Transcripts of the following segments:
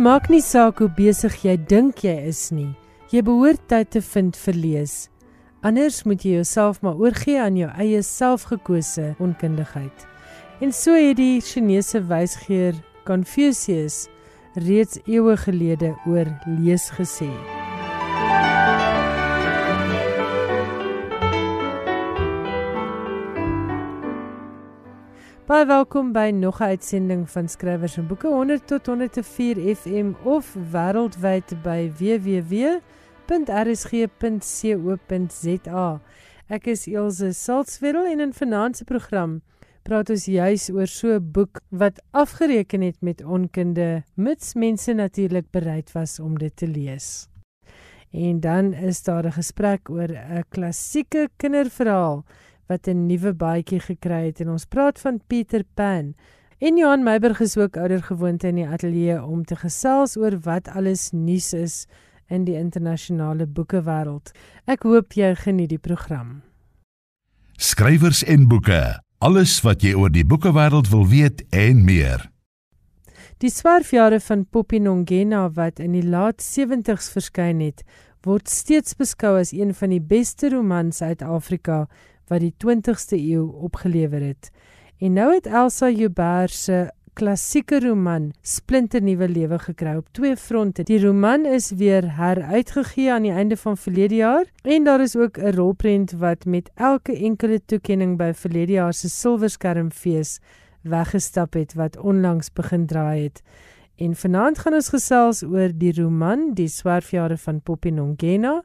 Maak nie saak hoe besig jy dink jy is nie. Jy behoort tyd te vind vir lees. Anders moet jy jouself maar oorgee aan jou eie selfgekose onkundigheid. En so het die Chinese wysgeer Confucius reeds eeue gelede oor lees gesê. Baie welkom by nog 'n uitsending van Skrywers en Boeke 100 tot 104 FM of wêreldwyd by www.rsg.co.za. Ek is Elsje Salzwetel en in vanaand se program praat ons juis oor so 'n boek wat afgereken het met onkunde, mits mense natuurlik bereid was om dit te lees. En dan is daar 'n gesprek oor 'n klassieke kinderverhaal wat 'n nuwe baadjie gekry het en ons praat van Peter Pan. En Johan Meiberg is ook ouer gewoonte in die ateljee om te gesels oor wat alles nuus is in die internasionale boekewêreld. Ek hoop jy geniet die program. Skrywers en boeke. Alles wat jy oor die boekewêreld wil weet en meer. Die swerfjare van Poppy Nongena wat in die laat 70's verskyn het, word steeds beskou as een van die beste romans uit Afrika wat die 20ste eeu opgelewer het. En nou het Elsa Joubert se klassieke roman splinternuwe lewe gekry op twee fronte. Die roman is weer heruitgegee aan die einde van verlede jaar en daar is ook 'n rolprent wat met elke enkele toekenning by verlede jaar se Silverskermfees weggestap het wat onlangs begin draai het. En vanaand gaan ons gesels oor die roman Die Swerfjare van Poppy Nongena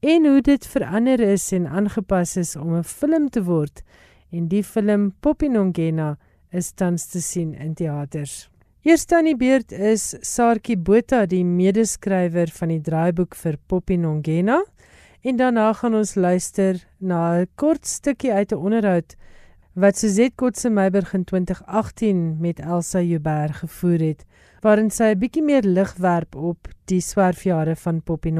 en hoe dit verander is en aangepas is om 'n film te word. En die film Poppy Nongena is tans te sien in teaters. Eerste aan die beurt is Saartjie Botha, die medeskrywer van die draaiboek vir Poppy Nongena. En daarna gaan ons luister na 'n kort stukkie uit 'n onderhoud wat Suzette Kotse Meiberg in 2018 met Elsa Joubert gevoer het, waarin sy 'n bietjie meer lig werp op die swerfjare van Poppy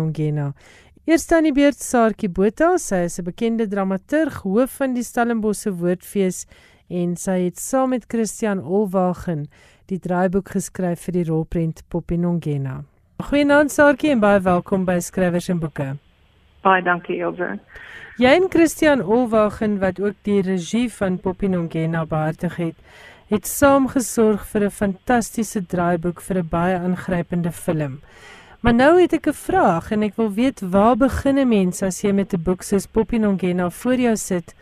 Eerste aan die beurt Saartjie Botha, sy is 'n bekende dramaturg, hoof van die Stellenbosse Woordfees en sy het saam met Christian Olwagen die draaiboek geskryf vir die rolprent Poppy Nongena. Goeienaand Saartjie en baie welkom by Skrywers en Boeke. Baie dankie Elsje. Jy en Christian Olwagen wat ook die regie van Poppy Nongena behartig het, het saam gesorg vir 'n fantastiese draaiboek vir 'n baie aangrypende film. Maar nou het ek 'n vraag en ek wil weet waar begin 'n mens as jy met 'n boek soos Poppy Nongena voor jou sit?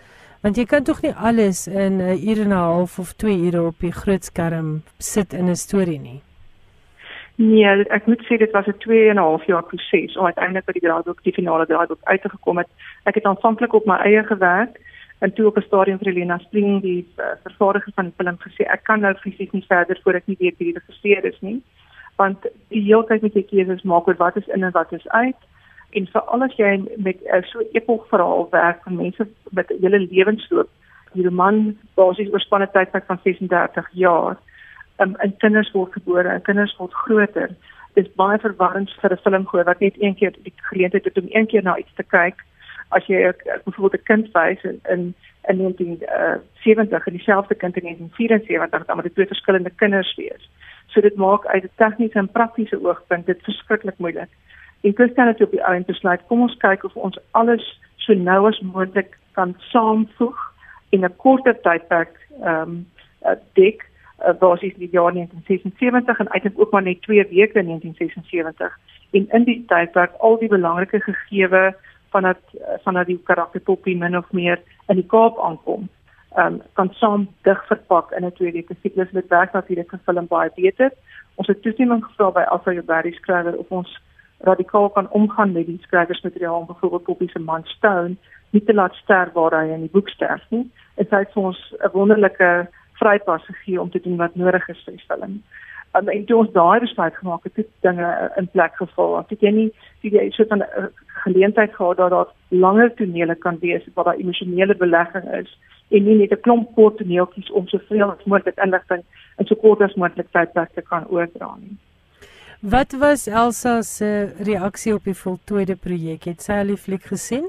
Want jy kan tog nie alles in 'n uur en 'n half of 2 ure op die groot skerm sit in 'n storie nie. Nee, ek moet sê dit was 'n 2 en 'n half jaar proses om uiteindelik by die draaiboek die finale draaiboek uit te gekom het. Ek het aanvanklik op my eie gewerk en toe op 'n stadium vir Elena Spring die uh, vervaardiger van die film gesê ek kan nou fisies nie verder voor ek nie weet wie die regisseur is nie want die hele tyd moet jy keuses maak oor wat is in en wat is uit. En veral as jy met uh, so 'n epok verhaal werk van mense met 'n hele lewensloop die roman basies oorspanne tydperk van 36 jaar. Um, en kinders word gebore en kinders word groter. Dis baie verwarrend vir 'n film gooi wat net een keer die geleentheid het om een keer na iets te kyk. As jy byvoorbeeld 'n kind wys in in in 1970 en dieselfde kind in 1974 dan moet dit twee verskillende kinders wees So dit maak uit 'n tegniese en praktiese oogpunt dit verskriklik moeilik. En Christian het op die einde besluit, kom ons kyk of ons alles so nou as moontlik kan saamvoeg in 'n korter tydperk ehm um, dik uh, basies die jaar 1976 en eintlik ook maar net 2 weke in 1976 en in die tydperk al die belangrike gegewe van dat van dat die karakterpoppie min of meer in die Kaap aankom um, kan saam dig verpak in 'n twee weke siklus met werk natuurlik vir film baie beter. Ons het toestemming gevra by Alpha Jobari skrywer of ons radikaal kan omgaan met die skrywersmateriaal byvoorbeeld Poppy se man Stone nie te laat sterf waar hy in die boek sterf nie. Dit het vir ons 'n wonderlike vrypas gegee om te doen wat nodig is vir die film. Um, en toe ons daai besluit gemaak het, het dinge in plek geval. Want ek jy nie jy so 'n geleentheid gehad dat daar langer tonele kan wees waar daar emosionele belegging is en nie net 'n klomp kort toneeltjies om soveel as moontlik inligting in so kort as moontlik tydperk te kan oordra nie. Wat was Elsa se reaksie op die voltooide projek? Het sy al die fliek gesien?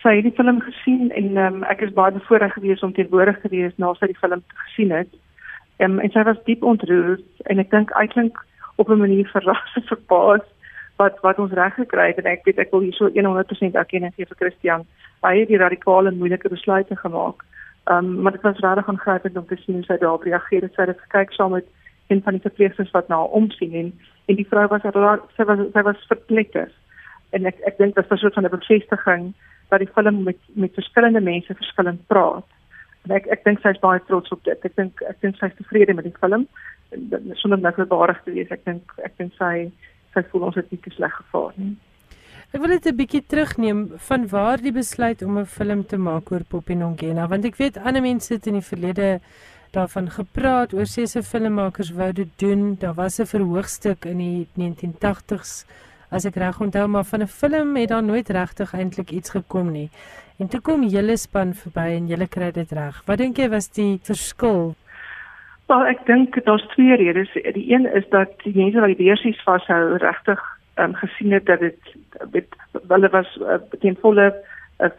Sy het die film gesien en um, ek is baie bevoorreg geweest om teenwoordig te wees na sy die film gesien het. Um, en sy was diep ontroerd en ek dink eintlik op 'n manier verras en verbaas wat wat ons reg gekry het en ek weet ek wil hier so 100% erkenning gee vir Christian. Hy het die radikale moeilike besluite gemaak. Ehm um, maar dit was regtig aangrypend om te sien hoe sy daarop reageer het. Sy het gekyk saam met een van die verpleegsters wat na haar omsien en en die vrou was raar, sy was sy was verpletter. En ek ek dink dit was van 'n bevestiging dat die film met met verskillende mense verskillend praat. En ek ek dink sy is baie trots op dit. Ek dink ek dink sy is tevrede met die film. Sonder net verbaasd te wees. Ek dink ek dink sy sy voel ons het nie te sleg gevaar nie. Ek wil dit 'n bietjie terugneem van waar die besluit om 'n film te maak oor Poppy Nongena want ek weet ander mense het in die verlede daarvan gepraat oor se se filmmakers wou dit doen. Daar was 'n verhoogstuk in die 1980s as ek reg onthou maar van 'n film het daar nooit regtig eintlik iets gekom nie. En toe kom julle span verby en julle kry dit reg. Wat dink jy was die verskil? Wel, ek dink daar's twee redes. Die een is dat die mense wat die beursies vashou regtig um, gesien het dat dit met hulle was uh, teen volle uh,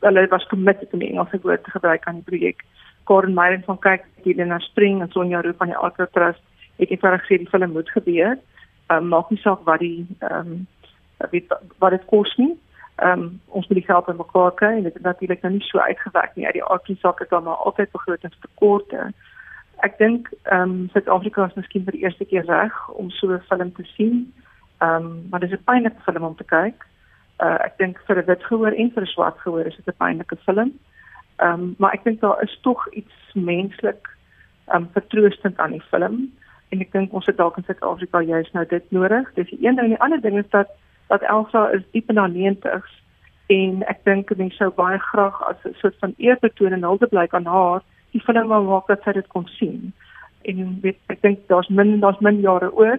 hulle was committed om die Engelse woord te gebruik aan die projek. Karen Meyer van kyk hier na Spring en Sonja Roo van die Alta Trust het eenvoudig gesê die film moet gebeur. Ehm um, maak nie saak wat die ehm um, weet wat dit kos nie. Ehm um, ons moet die geld bymekaar kry en dit het natuurlik nou nie so uitgewerk nie. Uit die aardse saak het daar maar altyd begrotingstekorte. Ek dink ehm um, Suid-Afrika is miskien vir die eerste keer reg om so 'n film te sien. Ehm um, maar dis 'n pynlike film om te kyk. Uh ek dink vir 'n wit gehoor en vir 'n swart gehoor is dit 'n pynlike film. Ehm um, maar ek dink daar is tog iets menslik ehm um, vertroostend aan die film en ek dink ons het dalk in Suid-Afrika juist nou dit nodig. Dis die een ding en die ander ding is dat dat Elsa is diep in haar 90's en ek dink mense sou baie graag as 'n soort van eerbetoon en hulde blyk aan haar die film wou maak dat sy dit kon sien. En weet ek dink daar's min daar's min jare oor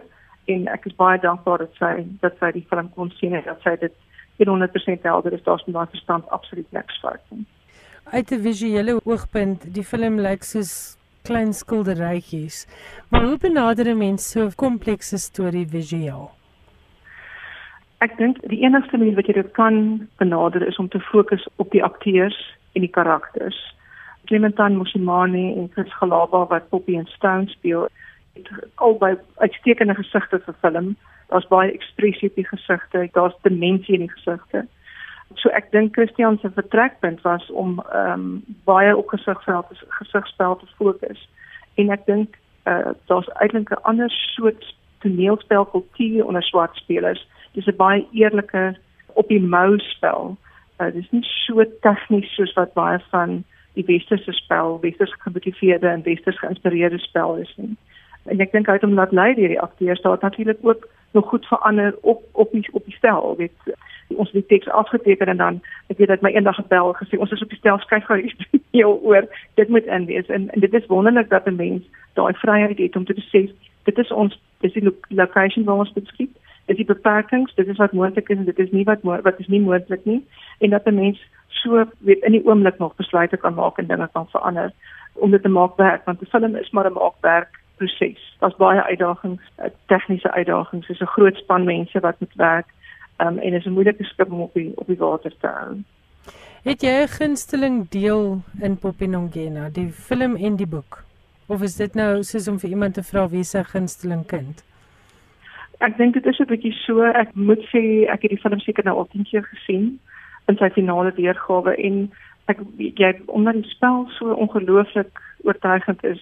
en ek is baie dankbaar dat sy dat sy die film kon sien en dat sy dit 100% helder is daar's met haar verstand absoluut niks fout nie. Uit 'n visuele oogpunt, die film lyk soos klein skilderytjies. Maar hoe benader 'n mens so 'n komplekse storie visueel? Ek dink die enigste manier wat jy dit kan benader is om te fokus op die akteurs en die karakters. Clementine Moshimane en Chris Galaba wat Poppy en Stone speel, albei uitstekende gesigte vir film. Daar's baie ekspressie op die gesigte, daar's dimensie in die gesigte. So ek dink Christian se vertrekpunt was om ehm um, baie op gesigspel te gesigspel te fokus. En ek dink uh, daar's eintlik 'n ander soort toneelspel kultuur onder swart spelers. Dis 'n baie eerlike op die mou spel. Uh, dis nie so tegnies soos wat baie van die westerse spel, westers gemotiveerde en westers geïnspireerde spel is nie. En ek dink het hom laat lei deur die akteurs. Daar natuurlik ook nog goed verander op op die op die stel weet. Ons het die teks afgeteken en dan ek weet dat my eendag gebel gesê ons is op die stel skryf gou heel oor. Dit moet in wees en, en dit is wonderlik dat 'n mens daai vryheid het om te sê dit is ons dis die location waar ons beskik is die beperkings dit is wat moontlik is en dit is nie wat wat is nie moontlik nie. En dat 'n mens so weet in die oomblik nog besluite kan maak en dinge kan verander om dit te maak werk want 'n film is maar 'n maakwerk proses. Daar's baie uitdagings, eh, tegniese uitdagings, dis 'n groot span mense wat moet werk. Um, en is 'n moeilike skip om op die op die water te hou. Het jy 'n gunsteling deel in Popinongena, die film en die boek? Of is dit nou soos om vir iemand te vra wie se gunsteling kind? Ek dink dit is 'n bietjie so. Ek moet sê ek het die film seker nou al 10 keer gesien in sy finale weergawe en ek jy omdat die spel so ongelooflik oortuigend is,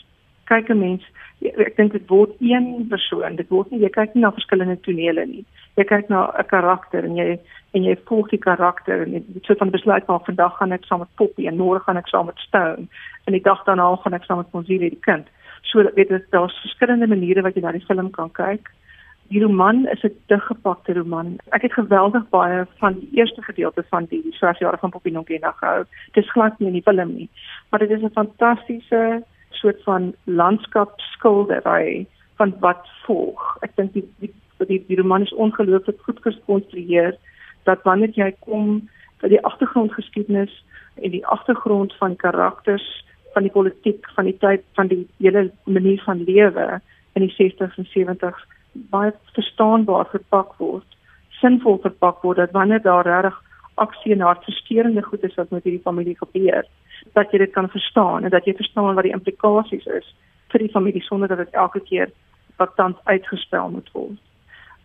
kyk 'n mens ek dink dit word een persoon dit word nie jy kyk nie na verskillende tonele nie. Jy kyk na 'n karakter en jy en jy volg die karakter en jy so van besluit maar vandag gaan ek saam met Poppy en môre gaan ek saam met Stone. En die dag daarna gaan ek saam met Monzilie die kind. So weet jy daar's verskillende maniere wat jy na die film kan kyk die roman is 'n diggepakte roman ek het geweldig baie van die eerste gedeelte van die swart jare van Poppy Nongena gehou dit is glad nie in die film nie maar dit is 'n fantastiese soort van landskapskildery van wat volg. Ek dink die die die, die roman is ongelooflik goed gekonstrueer dat wanneer jy kom vir die agtergrondgeskiedenis en die agtergrond van karakters van die politiek van die tyd van die hele manier van lewe in die 60s en 70s baie verstaanbaar verpak word, sinvol verpak word dat wanneer daar reg aksie en hartversteurende goed is wat met hierdie familie gebeur, dat jy dit kan verstaan en dat jy verstaan wat die implikasies is vir die familie sonder dat dit elke keer wat tans uitgespel moet word.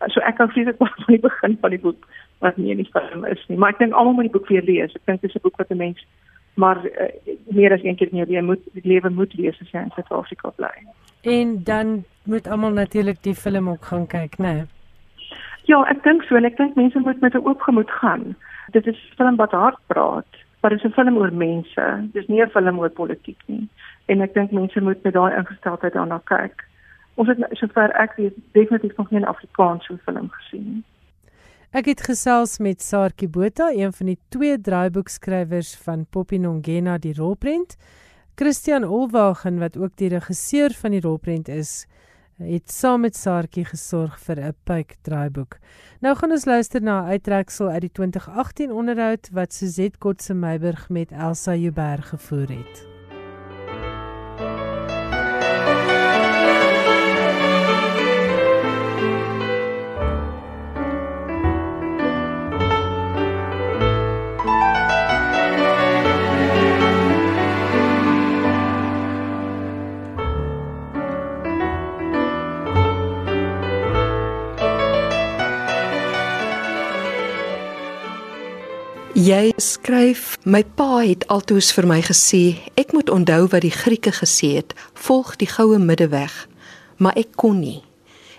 So ek kan vreeslik baie van die begin van die boek wat nie die film is nie, maar ek dink almal moet die boek weer lees. Ek dink dit is 'n boek wat 'n mens maar uh, meer as een keer in jou lewe moet lewe moet lees as jy in Suid-Afrika bly. En dan moet almal natuurlik die film ook gaan kyk, né? Nee? Ja, ek dink so ek dink mense moet met 'n oop gemoed gaan. Dit is 'n film wat hard praat, maar dit is 'n film oor mense. Dit is nie 'n film oor politiek nie. En ek dink mense moet met daai ingesteldheid daarna kyk. Ons het sover ek weet definitief nog nie 'n Afrikaanse film gesien nie. Ek het gesels met Saartjie Botha, een van die twee draaiboekskrywers van Poppy Nongena die rolprent. Christian Olwagen wat ook die regisseur van die rolprent is, het saam met Saartjie gesorg vir 'n pyk draaiboek. Nou gaan ons luister na 'n uittreksel uit die 2018 onderhoud wat Suzette Kotse Meiburg met Elsa Joubert gevoer het. Jy skryf, my pa het altoos vir my gesê, ek moet onthou wat die Grieke gesê het, volg die goue middeweg, maar ek kon nie.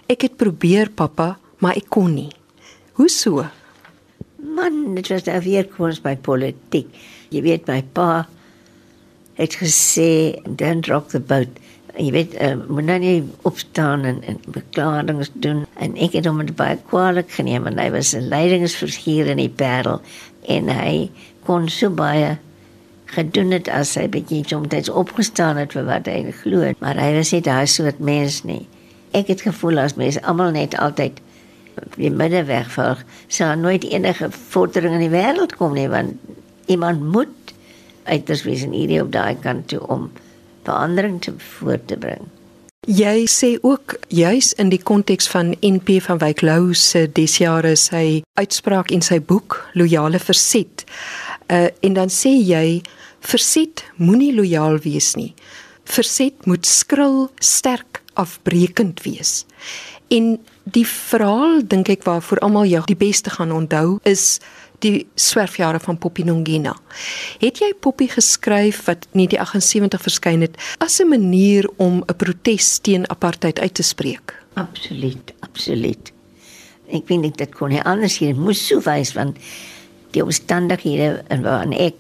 Ek het probeer, pappa, maar ek kon nie. Hoe so? Man, dit was nou weer koers by politiek. Jy weet my pa het gesê, "Don't rock the boat." Jy weet, uh, moet nou nie opstaan en, en beklaringen doen. En ek het hom het baie kwalijk geneem, want hy was een leidingsvergier in die Parel en hy kon so baie gedoen het as hy bietjie soms opgestaan het vir wat hy glo maar hy was nie daai soort mens nie. Ek het gevoel as mense almal net altyd die middeweg volg sou nooit enige vordering in die wêreld kom nie want iemand moet uiters wees in hierdie op daai kant toe om verandering te voort te bring Jy sê ook juis in die konteks van NP van Wyk Lou se desjare sy uitspraak in sy boek Loyale Verset. Uh en dan sê jy verset moenie lojaal wees nie. Verset moet skril, sterk, afbreekend wees. En die verhaal dink ek waarvoor almal jou die beste gaan onthou is die swerfjare van Poppy Nongena. Het jy Poppy geskryf wat nie die 78 verskyn het as 'n manier om 'n protes teen apartheid uit te spreek? Absoluut, absoluut. Ek vind dit dit kon nie anders hier moes so wys want die omstandighede en waarin ek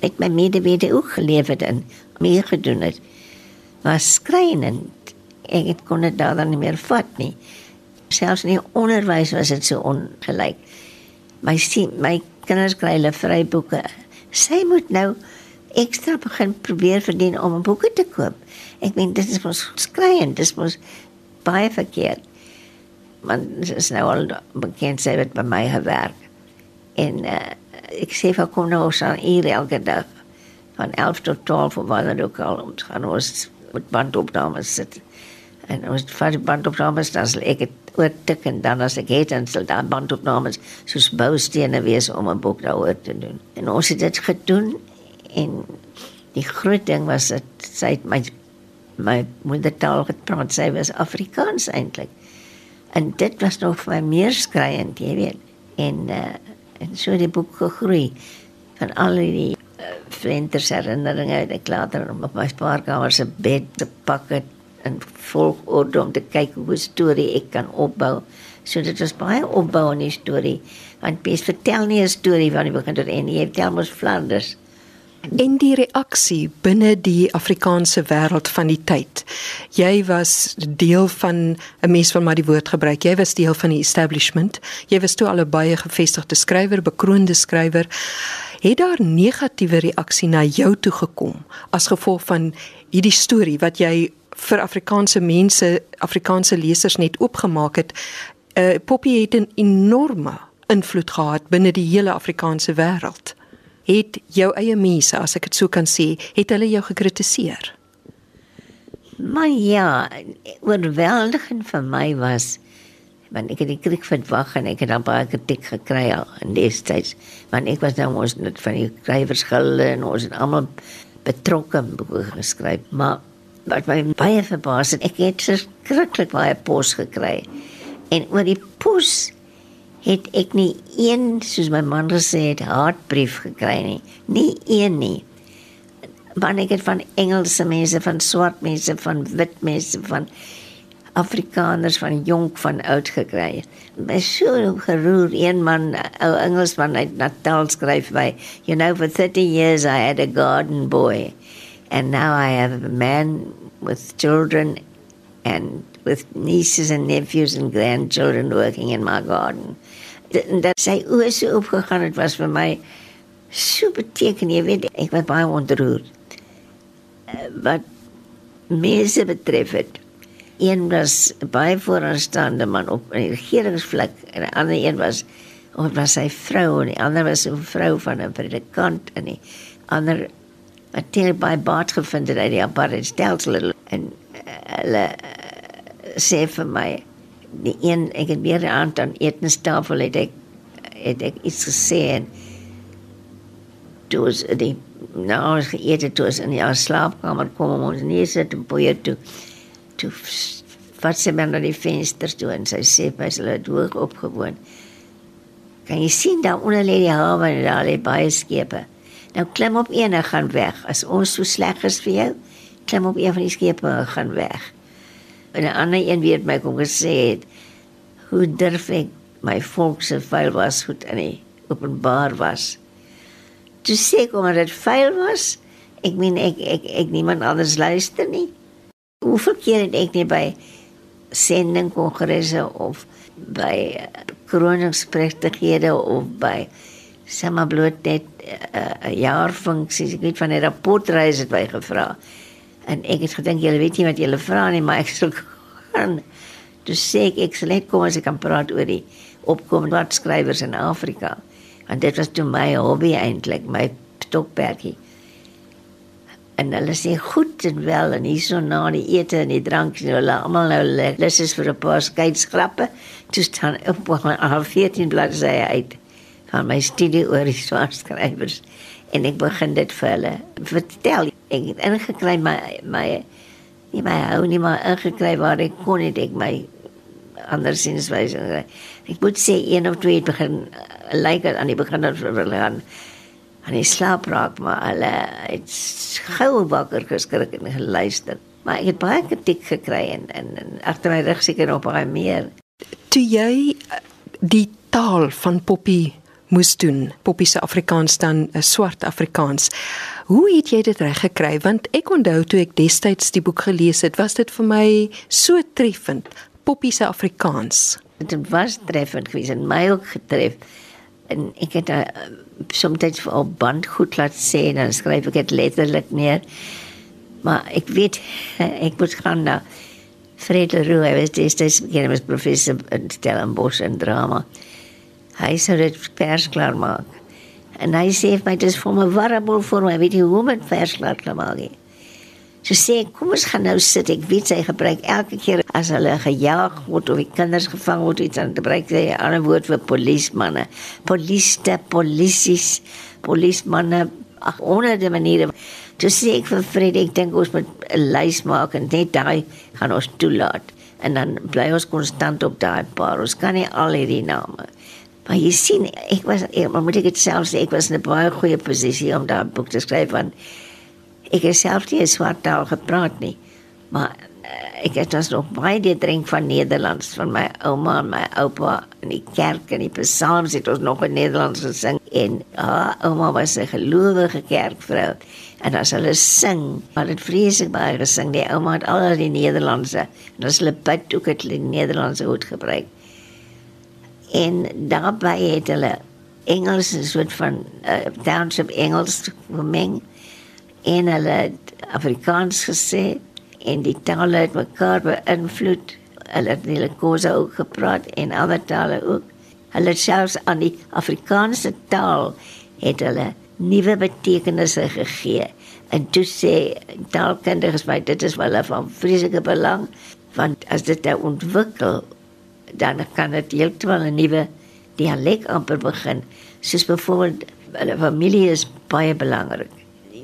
ek my medewede ook geleef het en meer gedoen het was skrynend. Ek kon dit daar dan nie meer vat nie. Selfs in die onderwys was dit so ongelyk my sien my kinders kry hulle vryboeke. Sy moet nou ekstra begin probeer verdien om 'n boeke te koop. Ek meen dit is mos skreiend, dit mos baie verkeerd. Man is nou al bekend sy het by my gewerk. En uh, ek sê vir kom nou hier elke dag van 11 tot 12 of wat dan ook al om te gaan ons met bandopnames sit. En ons vat bandopnames dan sal ek het oortik en dan as ek het dan sal daar bandopnames soos boustene wees om 'n boek daaroor te doen. En ons het dit gedoen en die groot ding was dat sy het my my moedertaal gepraat, sy was Afrikaans eintlik. En dit was nog vir my meer skreiend, jy weet. En uh, en so die boek gegroei van al die uh, flenters herinneringe uit ek later op my spaarkamer se bed te pak het in volgorde om te kyk hoe 'n storie ek kan opbou. So dit was baie opbou in die storie. Want Pies vertel nie 'n storie van die begin tot einde, jy vertel mos Flanders. En die reaksie binne die Afrikaanse wêreld van die tyd. Jy was deel van 'n mens wat maar die woord gebruik. Jy was deel van die establishment. Jy was toe al 'n baie gevestigde skrywer, bekroonde skrywer. Het daar negatiewe reaksie na jou toe gekom as gevolg van hierdie storie wat jy vir Afrikaanse mense, Afrikaanse lesers net oopgemaak het. Uh Poppy het 'n enorme invloed gehad binne die hele Afrikaanse wêreld. Het jou eie mense, as ek dit so kan sê, het hulle jou gekritiseer? Maar ja, oorweldigend vir my was want ek het die kriek verwag en ek het dan baie kritiek gekry al in destyds want ek was nou ons net van die skrywersgilde en ons het almal betrokke boeke geskryf maar wat my baie verbaas het. Ek het verskriklik baie pos gekry. En oor die pos het ek nie een soos my man gesê het hartbrief gekry nie. Nie een nie. Want ek het van Engelse mense, van swart mense, van wit mense, van Afrikaners van jonk van oud gekry. My so geroer een man, ou Engelsman uit Natal skryf by, you know for 30 years I had a garden boy and now I have a man with children and with nieces and nephews and grandchildren working in my garden. Dat sy oë so opgegaan het was vir my so beteken jy weet ek was baie ontroer. Eh, wat mense betref het een was baie vooraanstaande man op 'n regeringsvlak en 'n ander een was of was sy vrou en die ander was 'n vrou van 'n predikant en die ander het teer by baat gevind uit die apartheid stelsel en eh, hulle uh, sê vir my die een ek het weer aan aan etenstafel het ek het ek iets gesê en dus die nou as geëet het toe in die slaapkamer kom ons nie sit en probeer toe toe wat sy maar na die vensters toe en sy sê by hulle hoog opgewoon. Kan jy sien daar onder lê die hawe en daar lê baie skepe. Nou klim op een en gaan weg. As ons so sleg is vir jou, klim op een van die skepe en gaan weg. En 'n ander een weet my kom gesê het hoe durf ek my volk se vuil was goed in die openbaar was. Toe sê kom dat dit vuil was. Ek meen ek ek ek niemand anders luister nie hoeveel keer het ek nie by sending kongresse of by kroningspregtighede of by sommer bloot net 'n eh, eh, jaar funksie ek weet van 'n rapportreis het by gevra. En ek het gedink julle weet nie wat julle vra nie maar ek sal gaan. Dus sê ek ek sal net kom as ek kan praat oor die opkomende bladskrywers in Afrika. En dit was toe my hobby eintlik my stokperdjie. En hulle sê goed en wel en hierso na die ete en die drank en hulle almal nou lus is vir 'n paar skeidsgrappe toe staan op al 14 bladsye uit van my studie oor die swart skrywers en ek begin dit vir hulle vertel ek het ingekry my my nie my hou nie maar ingekry waar ek kon het ek my andersins wys ek moet sê een of twee het begin lyk like aan die begin van hulle gaan aan die slaap raak, maar hulle het gou wakker geskrik en geluister. Maar ek het baie kritiek gekry en en, en agter my rug seker op baie meer. Toe jy eh, die taal van Poppy moes doen, Poppy se Afrikaans dan 'n eh, swart Afrikaans. Hoe het jy dit reg gekry? Want ek onthou toe ek destyds die boek gelees het, was dit vir my so treffend, Poppy se Afrikaans. Dit was treffend geweest en my ook getref en ek het uh, soms op band goed laat sê en dan skryf ek dit letterlik neer. Maar ek weet ek moet gaan na Fred Leroux, hy was destyds begin met professor in Stellenbosch en drama. Hy sou dit vers klaar maak. En hy sê vir my dis vir my warabel vir my, weet jy hoe om dit vers klaar te maak. He. So sê ek, kom ons gaan nou sit. Ek weet sy gebruik elke keer as hulle gejaag word of die kinders gevang word, iets dan gebruik sy 'n ander woord vir polismanne. Poliste, polisies, polismanne, ag honderde maniere. So sê ek vir Fred, ek dink ons moet 'n lys maak en net daai gaan ons toelaat. En dan bly ons konstant op daai paar. Ons kan nie al hierdie name Maar jy sien, ek was ek, moet ek dit self sê, ek was in 'n baie goeie posisie om daai boek te skryf want ek het self nie swart taal gepraat nie. Maar uh, ek het as nog baie die drink van Nederlands van my ouma en my oupa in die kerk en die psalms het ons nog in Nederlands gesing en haar ouma was 'n gelowige kerkvrou. En as hulle sing, maar dit vreeslik baie gesing. Die ouma het al die Nederlandse en as hulle bid ook het hulle Nederlandse goed gebruik. En daarbey het hulle Engels 'n soort van uh, township Engels gemeng en hulle het Afrikaans gesê en die tale het mekaar beïnvloed. Hulle het hulle kosse ook gepraat en ander tale ook. Hulle selfs aan die Afrikaanse taal het hulle nuwe betekenisse gegee. En toe sê taalkundiges my dit is wel van vreeslike belang want as dit nou ontwikkel dan kan dit heeltemal 'n nuwe dialek amper begin. Soos byvoorbeeld hulle familie is baie belangrik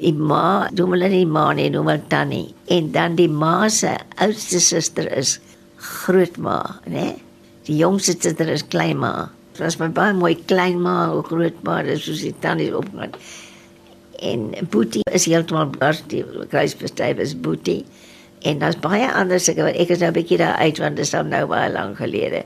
Die ma, noem hulle nie ma nie, noem hulle tannie. En dan die ma se oudste suster is grootma, né? Die jongste suster is kleinma. Dit was my baie mooi kleinma, grootma, dis soos die tannie opgaan. En Boetie is heeltemal bars die kruisbestuif is Boetie. En daar's baie ander sulke wat ek is nou 'n bietjie daar uit want dit is nou baie lank gelede.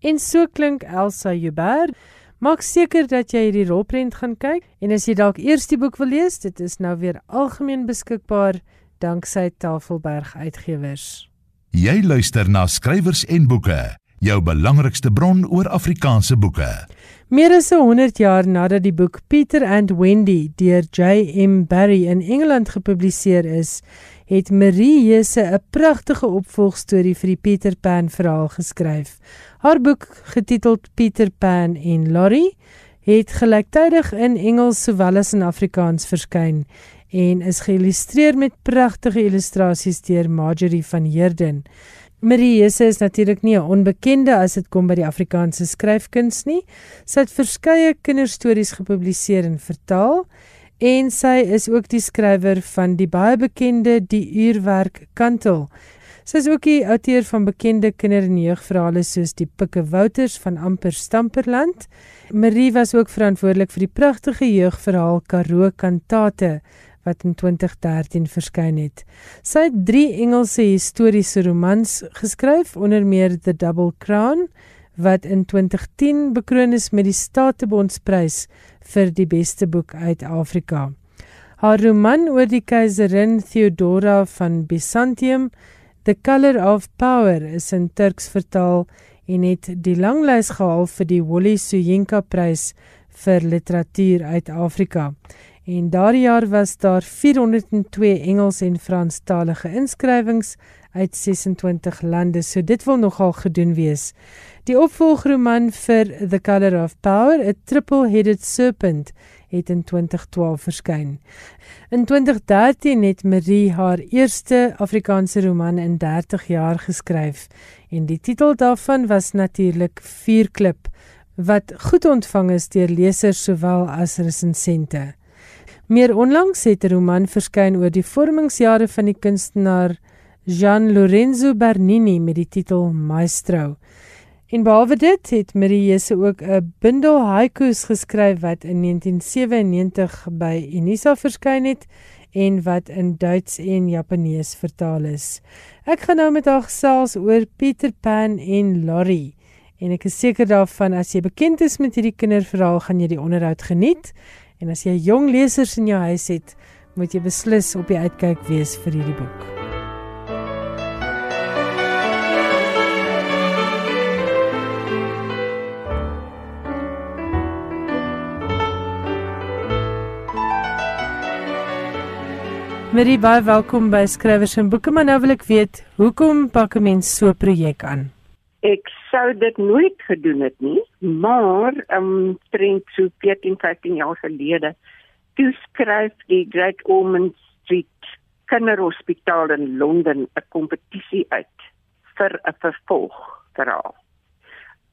En so klink Elsa Joubert. Maak seker dat jy hierdie rolprent gaan kyk en as jy dalk eers die boek wil lees, dit is nou weer algemeen beskikbaar danksy Tafelberg Uitgewers. Jy luister na skrywers en boeke, jou belangrikste bron oor Afrikaanse boeke. Meer as 100 jaar nadat die boek Peter and Wendy deur J.M. Barrie in Engeland gepubliseer is, het Marie Jese 'n pragtige opvolgstorie vir die Peter Pan verhaal geskryf. Haar boek, getiteld Peter Pan en Lorry, het gelyktydig in Engels sowel as in Afrikaans verskyn en is geïllustreer met pragtige illustrasies deur Marjorie van Heerden. Marie Jese is natuurlik nie 'n onbekende as dit kom by die Afrikaanse skryfkuns nie. Sy het verskeie kinderstories gepubliseer en vertaal en sy is ook die skrywer van die baie bekende Die Uurwerk Kantel. Sy is ook die outeur van bekende kinder- en jeugverhale soos Die Pikke Wouters van Amper Stamperland. Marie was ook verantwoordelik vir die pragtige jeugverhaal Karoo Kantate wat in 2013 verskyn het. Sy het 3 Engelse historiese romans geskryf, onder meer The Double Crown wat in 2010 bekroon is met die Statebondsprys vir die beste boek uit Afrika. Haar roman oor die keiserin Theodora van Byzantium, The Color of Power, is in Turks vertaal en het die langlys gehaal vir die Wole Soyinka prys vir literatuur uit Afrika. En daardie jaar was daar 402 Engels en Franstalige inskrywings uit 26 lande, so dit wil nogal gedoen wees. Die opvolgroman vir The Color of Power, A Triple-Headed Serpent, het in 2012 verskyn. In 2013 het Marie haar eerste Afrikaanse roman in 30 jaar geskryf en die titel daarvan was natuurlik Vuurklip wat goed ontvang is deur lesers sowel as resensente. Meer onlangs het 'n roman verskyn oor die vormingsjare van die kunstenaar Gian Lorenzo Bernini met die titel Maestro. En behalwe dit het Mariese ook 'n bundel haikus geskryf wat in 1997 by Unisa verskyn het en wat in Duits en Japanees vertaal is. Ek gaan nou met haar gesels oor Peter Pan en Lorry. En ek is seker daarvan as jy bekend is met hierdie kinderverhaal, gaan jy die onderhoud geniet. En as jy jong lesers in jou huis het, moet jy beslis op die uitkyk wees vir hierdie boek. Marie, baie welkom by Skrywers en Boeke, maar nou wil ek weet, hoekom pak 'n mens so 'n projek aan? Ek sou dit nooit gedoen het nie, maar um trend so 14, 15 jaar gelede, toe skryf die Great Ormond Street Kinderhospitaal in Londen 'n kompetisie uit vir 'n vervolg verhaal.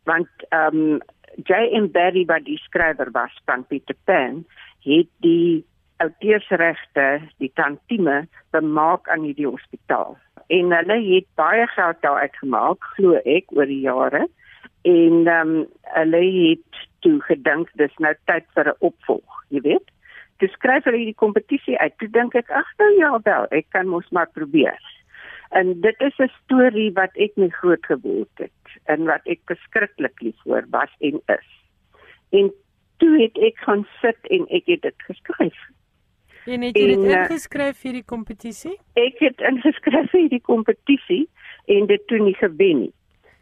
Want um J.M. Barrie wat die skrywer was van Peter Pan, het die outeursregte die tantieme bemaak aan hierdie hospitaal. En hulle het baie geld daar uitgemaak, glo ek, oor die jare. En ehm um, hulle het toe gedink dis nou tyd vir 'n opvolg, jy weet. Toe skryf hulle hierdie kompetisie uit. Toe dink ek, ag nou ja wel, ek kan mos maar probeer. En dit is 'n storie wat ek nie groot geword het en wat ek beskiklik lief vir was en is. En toe het ek gaan sit en ek het dit geskryf. En het jy dit eh, ingeskryf vir die kompetisie? Ek het ingeskryf vir die kompetisie en dit toe nie gewen nie.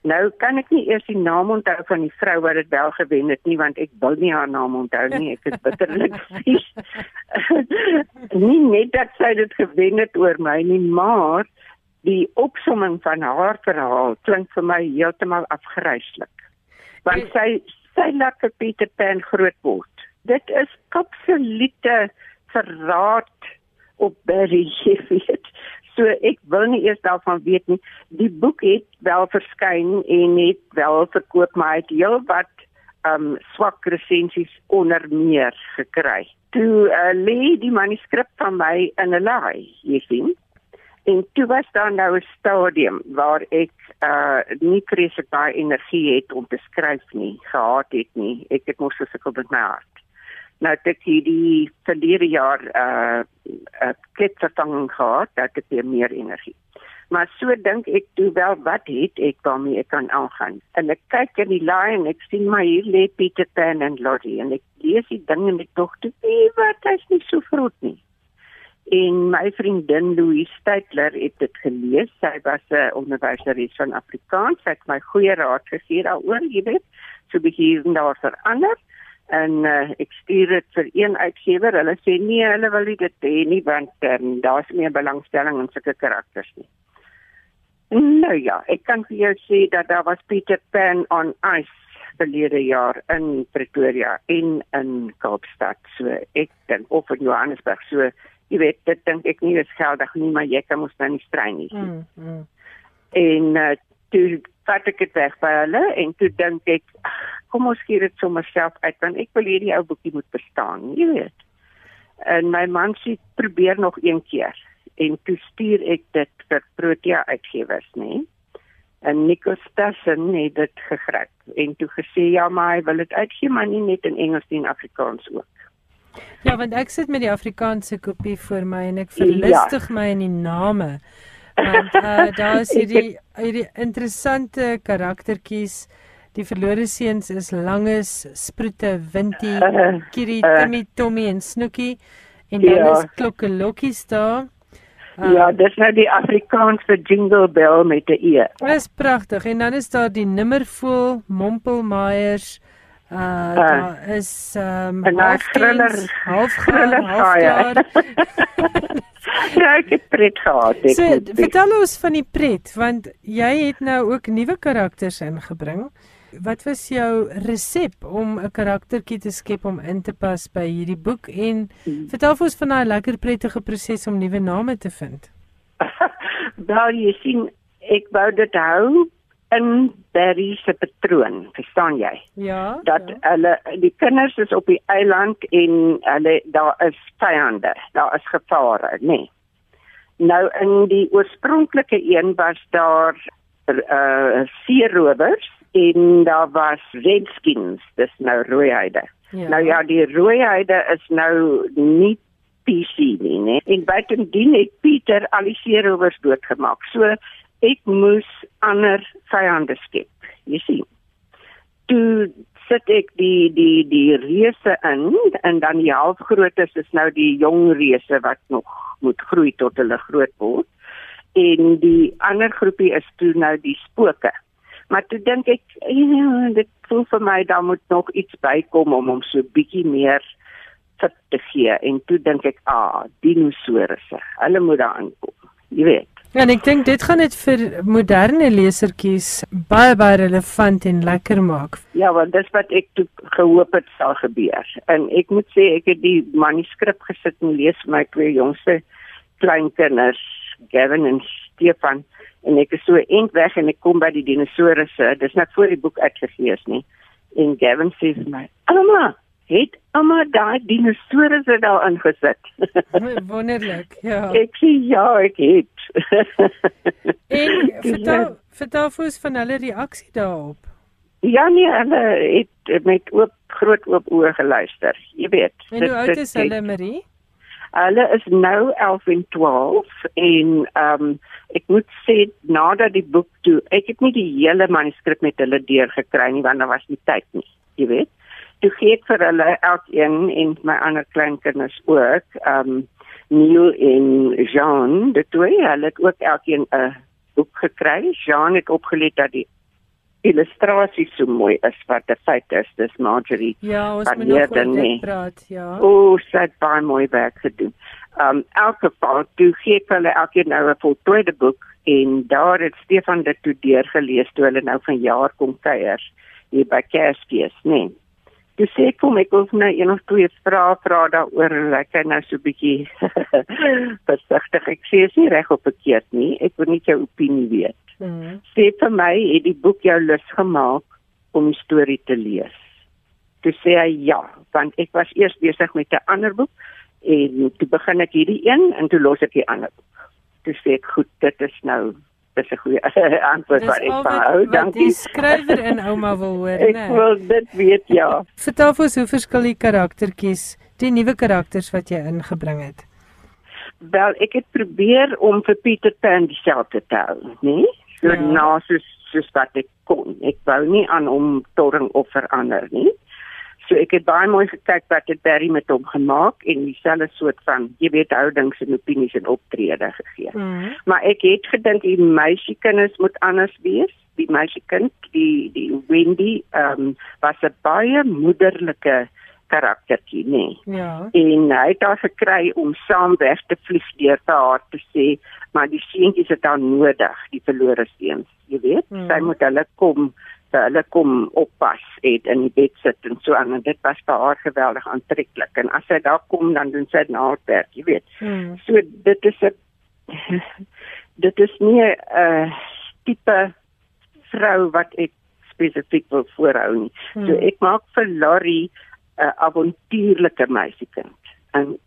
Nou kan ek nie eers die naam onthou van die vrou wat dit wel gewen het nie want ek wil nie haar naam onthou nie. Ek is bitterlik vies. nie net dat sy dit gewen het oor my nie, maar die opsomming van haar verhaal klink vir my heeltemal afgryslik. Want sy sy laat vir Peter Pan groot word. Dit is absolute verraad op Barry weet. So ek wil nie eers daarvan weet nie. Die boek het wel verskyn en het wel verkoop, maar het heel wat um swak resensies onder meer gekry. toe uh, lê die manuskrip van my in 'n laai, jy sien. En toe was daar nou 'n stadium waar ek uh nie vreeslik baie energie het om te skryf nie, gehad het nie. Ek het mos gesukkel met my hart. Nou het ek hierdie verlede jaar uh 'n kletsvervanging gehad, dat ek weer meer energie. Maar so dink ek toe wel wat het ek daarmee ek kan aangaan. En ek kyk in die laai en ek sien maar hier lê Peter Pan en Lottie en ek lees die ding en ek dink toe, wat is nie so groot nie en my vriendin Louise Steytler het dit gelees. Sy was 'n onderwyseres van Afrikaans. Sy het my goeie raad gegee daaroor, jy weet, so bietjie en daar verander. En uh, ek stuur dit vir een uitgewer. Hulle sê nee, hulle wil nie dit hê nie want um, daar's meer belangstelling in sulke karakters nie. Nou ja, ek kan vir jou sê dat daar was Peter Pan on Ice verlede jaar in Pretoria en in Kaapstad. So ek dink of in Johannesburg. So jy weet dit dink ek nie is geldig nie maar jy kan mos nou nie strei nie. Mm, mm. En uh, toe vat ek dit weg by hulle en toe dink ek kom ons gee dit sommer self uit want ek wil hierdie ou boekie moet bestaan, jy weet. En my man sê probeer nog een keer en toe stuur ek dit vir Protea uitgewers, nê. En Nico Stassen het dit gegryp en toe gesê ja, maar hy wil dit uitgee maar nie net in Engels nie, in Afrikaans ook. Ja, want ek sit met die Afrikaanse kopie voor my en ek verlustig ja. my in die name. Want uh, daar is hierdie hierdie interessante karaktertjies. Die verlore seuns is Langes, Sproete, Wintie, uh, Kiri, uh, Timmy, Tommy en Snookie. En dan ja. is Klokkelokkies daar. Uh, ja, dis nou die Afrikaanse jingle bell met 'n e. Dis pragtig. En dan is daar die Nimmervoel, Mompelmeyers, Uh, uh daar is um halfgriller halfgriller halfjaar. ja, ek het pret gehad. Ek so, vertel ons van die pret want jy het nou ook nuwe karakters ingebring. Wat was jou resep om 'n karaktertjie te skep om in te pas by hierdie boek en hmm. vertel ons van daai lekker prettige proses om nuwe name te vind? Wel, jy sien, ek wou dit hou in Barry se patroon, verstaan jy? Ja. Dat ja. hulle die kinders is op die eiland en hulle daar is vyande, daar is gevare, nê. Nee. Nou in die oorspronklike een was daar uh seerowers en daar was redskins, dis nou rooiheide. Ja. Nou ja, die rooiheide is nou nie PC nie, nê. En buitendien het Pieter al die seerowers doodgemaak. So ek moes ander vyande skep. Jy sien. Toe sit ek die die die reuse in en dan die halfgrootes is nou die jong reuse wat nog moet groei tot hulle groot word. En die ander groepie is toe nou die spooke. Maar toe dink ek ja, dit voel vir my daar moet nog iets bykom om hom so bietjie meer te gee en toe dink ek ah dinosourusse hulle moet daar aankom jy weet Ja, en ek dink dit gaan dit vir moderne lesertjies baie baie relevant en lekker maak. Ja, want dis wat ek toe gehoop het sal gebeur. En ek moet sê ek het die manuskrip gesit en lees vir my twee jongste kleinkinders, Gavin en Stefan, en ek is so eendag weg en ek kom by die dinosourusse. Dis net voor die boek uitgegee is nie. En Gavin sê vir my: "Ouma, het amma daai dinosourusse daar ingesit. Wonderlik, ja. Ek sê ja, ek het. en vertel vertel ons van hulle reaksie daarop. Ja nee, hulle het met oop groot oop oë geluister. Jy weet. En hoe oud is hulle, Marie? Hulle is nou 11 en 12 en ehm um, ek moet sê nadat die boek toe, ek het nie die hele manuskrip met hulle deurgekry nie want daar was nie tyd nie, jy weet. Toe gee ek vir hulle elkeen en my ander kleinkinders ook um Neil en Jean de twee hulle het ook elkeen 'n boek gekry. Jean het opgelet dat die illustrasie so mooi is wat die feit is dis Marjorie ja ons moet nog oor dit praat ja o sy het baie mooi werk gedoen um elke geval toe gee ek hulle elkeen nou 'n voltooide boek en daar het Stefan dit toe deurgelees toe hulle nou van jaar kom kuier hier by Kersfees nee Toe sê ek kom ek wil nou een of twee vrae vra daaroor en ek kyk nou so 'n bietjie versigtig. Ek sê is nie reg of verkeerd nie. Ek wil net jou opinie weet. Mm. Sê vir my, het die boek jou lus gemaak om die storie te lees? Toe sê hy ja, want ek was eers besig met 'n ander boek en toe begin ek hierdie een en toe los ek die ander boek. Toe sê ek goed, dit is nou dis 'n goeie antwoord wat ek van hou. Dankie. Die skrywer in ouma wil hoor, Ek né? wil dit weet ja. Vertel vir ons hoe verskil die karaktertjies, die nuwe karakters wat jy ingebring het. Wel, ek het probeer om vir Pieter Pan dieselfde te hou, né? So Ja. na soos soos wat ek kon. Ek wou nie aan hom torring of verander nie. So ek het baie mooi gekyk wat het Barry met hom gemaak en dieselfde soort van, jy weet, houdings en opinies en optrede gegee. Mhm. Maar ek het gedink die meisiekinders moet anders wees. Die meisiekind, die die Wendy, ehm um, was 'n baie moederlike karaktertjie, nê. Nee. Ja. En hy het haar gekry om saam weg te vlieg deur vir haar te sê, maar die seentjies het haar nodig, die verlore seuns, jy weet. Hmm. Sy moet hulle kom hulle kom oppas het in die bed sit en so aan en dit was vir haar geweldig aantreklik en as sy daar kom dan doen sy dit haar werk, jy weet. Mhm. So dit is 'n dit is nie 'n uh, tipe vrou wat ek spesifiek wil voorhou nie. Hmm. So ek maak vir Larry 'n uh, avontuurlike meisiekind. En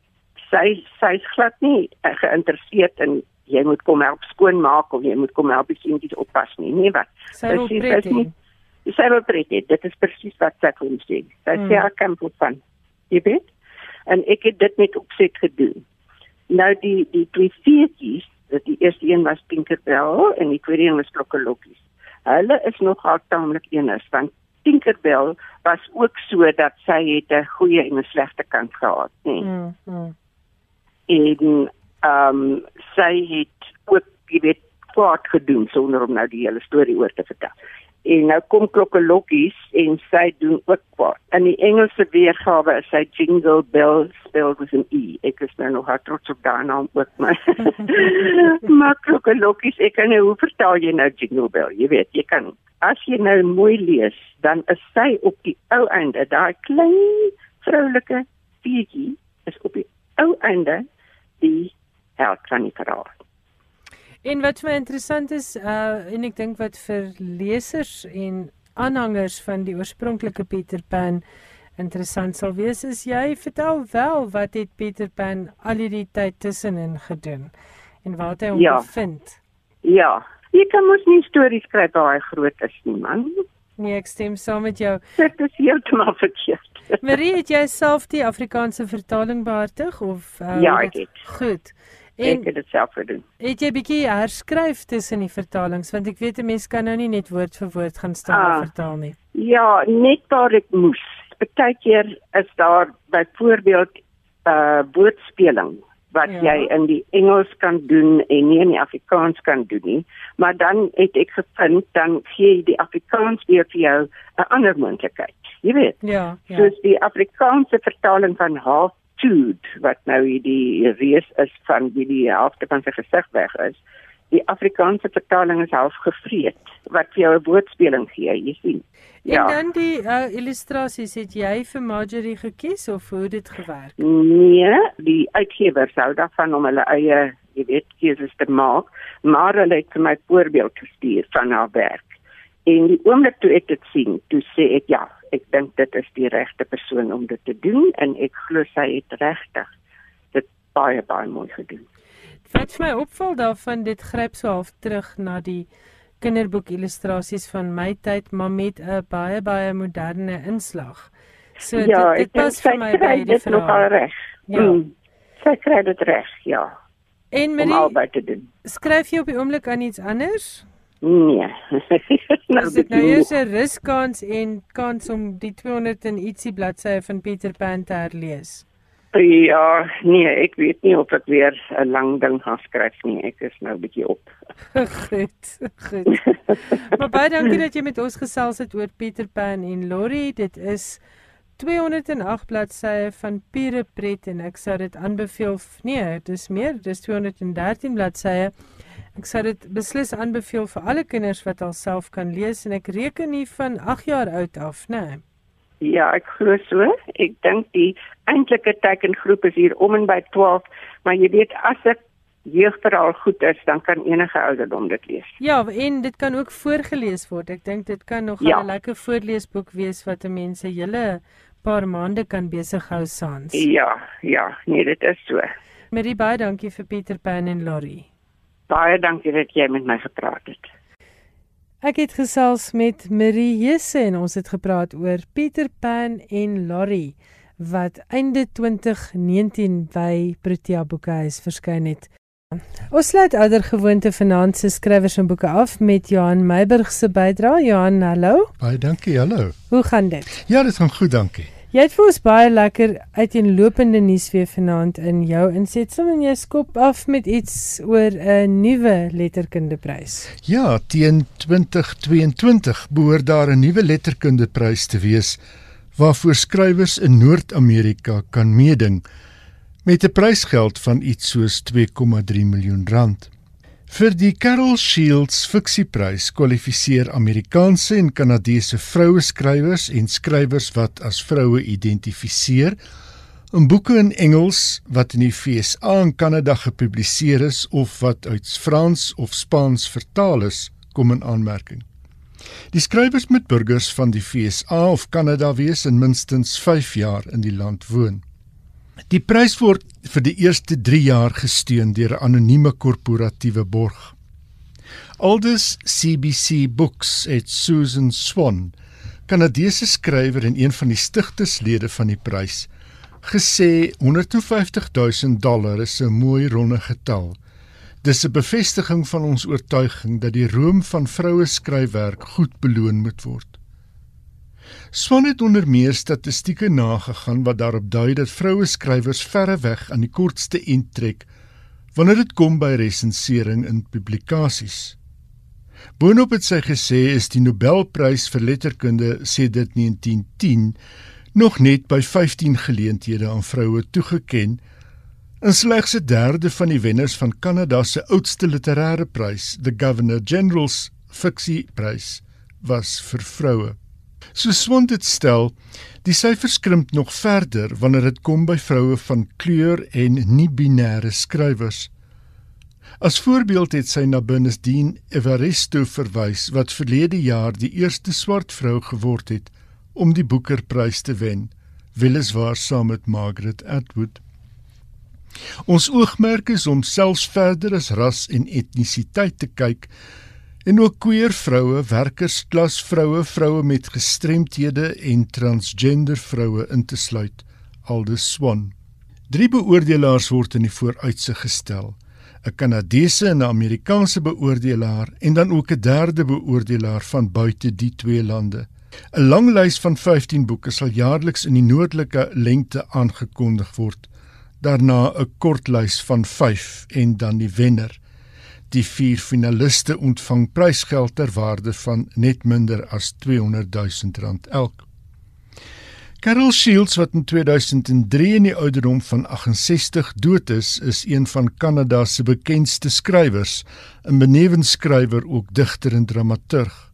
sy sy's glad nie uh, geïnteresseerd in jy moet kom help skoonmaak of jy moet kom help die seentjies oppas nie. Nee wat. Sy wil Sy- sy pret is nie- hê. Sy wil pret hê. Dit is presies wat sy hom sê. Sy Hmm. sê haar kan van. Jy weet? En ek het dit met opset gedoen. Nou die die twee feetjies, dat die eerste een was Tinkerbell en die tweede een was Klokkelokkies. Hulle is nogal taamlik eenigs want Tinkerbell was ook so dat sy het 'n goeie en 'n slegte kant gehad, nê. Nee Mhm. mhm. en ehm um, sy het ook jy weet kwaad gedoen sonder om nou die hele storie oor te vertel. En nou kom klokkelokkies en sy doen ook kwaad. In die Engelse weergawe is sy Jingle Bell spelled with an E. Ek is nou nog trots op daai naam ook maar. maar klokkelokkies, ek kan nou hoe vertaal jy nou Jingle Bell? Jy weet, jy kan as jy nou mooi lees, dan is sy op die ou einde, daai klein vroulike feetjie is op die ou einde die held van die verhaal. En wat vir my interessant is, uh en ek dink wat vir lesers en aanhangers van die oorspronklike Peter Pan interessant sal wees is jy vertel wel wat het Peter Pan al hierdie tyd tussenin gedoen en waar hy hom Ja. bevind. Ja, jy kan mos nie stories skryf waar hy groot is nie, man. Nee, ek stem saam met jou. Dit is heeltemal verkeerd. Marie, het jy self die Afrikaanse vertaling behartig of uh, Ja, ek het. Goed. Ek En het dit self gedoen. het jy bietjie herskryf tussen die vertalings want ek weet 'n mens kan nou nie net woord vir woord gaan staan Ah. vertaal nie. Ja, net waar ek moes. Partykeer is daar byvoorbeeld uh woordspeling wat Ja. jy in die Engels kan doen en nie in die Afrikaans kan doen nie. Maar dan het ek gevind dan gee die Afrikaans weer vir jou 'n ander moontlikheid. Jy weet. Ja, ja. soos die Afrikaanse vertaling van half tooth wat nou hierdie reus is van wie die helfte van sy gesig weg is. Die Afrikaanse vertaling is half gevreet wat vir jou 'n woordspeling gee, jy sien. En dan die uh, illustrasies, het jy vir Marjorie gekies of hoe dit gewerk? Nee, die uitgewer sou daarvan om hulle eie, jy weet, keuses te maak, maar hulle het vir my voorbeeld gestuur van haar werk. En die oomblik toe ek dit sien, toe sê ek ja, ek dink dit is die regte persoon om dit te doen en ek glo sy het regtig dit baie baie mooi gedoen. Wat vir my opval daarvan, dit gryp so half terug na die kinderboek illustrasies van my tyd, maar met 'n baie baie moderne inslag. So ja, dit dit pas vir my by die dit nogal reg. Ja. Mm, sy kry dit reg, ja, En om Marie, albei te doen. skryf jy op die oomblik aan iets anders? Nee. nou, Is dit nou eers 'n ruskans en kans om die 200 en ietsie bladsye van Peter Pan te herlees? Ja, nee, ek weet nie of ek weer 'n lang ding gaan skryf nie. Ek is nou 'n bietjie op. goed, goed. maar baie dankie dat jy met ons gesels het oor Peter Pan en Lori. Dit is 208 bladsye van pure pret en ek sou dit aanbeveel. Nee, dis meer, dis 213 bladsye. Ek sou dit beslis aanbeveel vir alle kinders wat alself kan lees en ek reken nie van 8 jaar oud af, né? Nee. Ja, ek glo so. Ek dink die eintlike tekengroep is hier om en by 12, maar jy weet as ek jeugverhaal goed is, dan kan enige ouderdom dit lees. Ja, en dit kan ook voorgeles word. Ek dink dit kan nog 'n ja. lekker voorleesboek wees wat mense hele paar maande kan besig hou saans. Ja, ja, nee, dit is so. Marie baie dankie vir Pieter Pan en Lori. Baie dankie dat jy met my gepraat het. Ek het gesels met Marie Jesse en ons het gepraat oor Pieter Pan en Lori wat einde 2019 by Protea Boekhuis verskyn het. Ons sluit ouer gewoonte vanaand se skrywers en boeke af met Johan Meiburg se bydrae. Johan, hallo. Baie dankie, hallo. Hoe gaan dit? Ja, dit gaan goed, dankie. Jy het vir ons baie lekker uiteenlopende nuus weer vanaand in jou insetsel en jy skop af met iets oor 'n nuwe letterkundeprys. Ja, teen 2022 behoort daar 'n nuwe letterkundeprys te wees waarvoor skrywers in Noord-Amerika kan meeding met 'n prysgeld van iets soos 2,3 miljoen rand. Vir die Carol Shields Fiksieprys kwalifiseer Amerikaanse en Kanadese vroue skrywers en skrywers wat as vroue identifiseer in boeke in Engels wat in die FSA en Kanada gepubliseer is of wat uit Frans of Spaans vertaal is, kom in aanmerking. Die skrywers moet burgers van die FSA of Kanada wees en minstens 5 jaar in die land woon. Die prys word vir die eerste 3 jaar gesteun deur 'n anonieme korporatiewe borg. Aldus CBC Books het Susan Swan, Kanadese skrywer en een van die stigterslede van die prys, gesê 150 000 dollar is 'n mooi ronde getal Dis 'n bevestiging van ons oortuiging dat die roem van vroue skryfwerk goed beloon moet word. Swan het onder meer statistieke nagegaan wat daarop dui dat vroue skrywers verreweg aan die kortste end trek wanneer dit kom by resensering in publikasies. Boonop het sy gesê is die Nobelprys vir letterkunde sedert 1910 nog net by 15 geleenthede aan vroue toegekend In slegs 'n derde van die wenners van Kanada se oudste literêre prys, the Governor General's Fiksie Prys, was vir vroue. So swond dit stel, die syfers krimp nog verder wanneer dit kom by vroue van kleur en nie-binêre skrywers. As voorbeeld het sy na Bernardine Evaristo verwys wat verlede jaar die eerste swart vrou geword het om die Booker-prys te wen, weliswaar saam met Margaret Atwood. Ons oogmerk is om selfs verder as ras en etnisiteit te kyk en ook queer vroue, werkersklas vroue, vroue met gestremthede en transgender vroue in te sluit. Aldus Swan. Drie beoordelaars word in die vooruitsig gestel: 'n Kanadese en 'n Amerikaanse beoordelaar en dan ook 'n derde beoordelaar van buite die twee lande. 'n Lang lys van 15 boeke sal jaarliks in die noordelike lengte aangekondig word daarna 'n kortlys van 5 en dan die wenner. Die vier finaliste ontvang prysgeld ter waarde van net minder as 200 000 rand elk. Carol Shields wat in 2003 in die ouderdom van 68 dood is, is een van Kanada se bekendste skrywers, 'n benewensskrywer ook digter en dramaturg.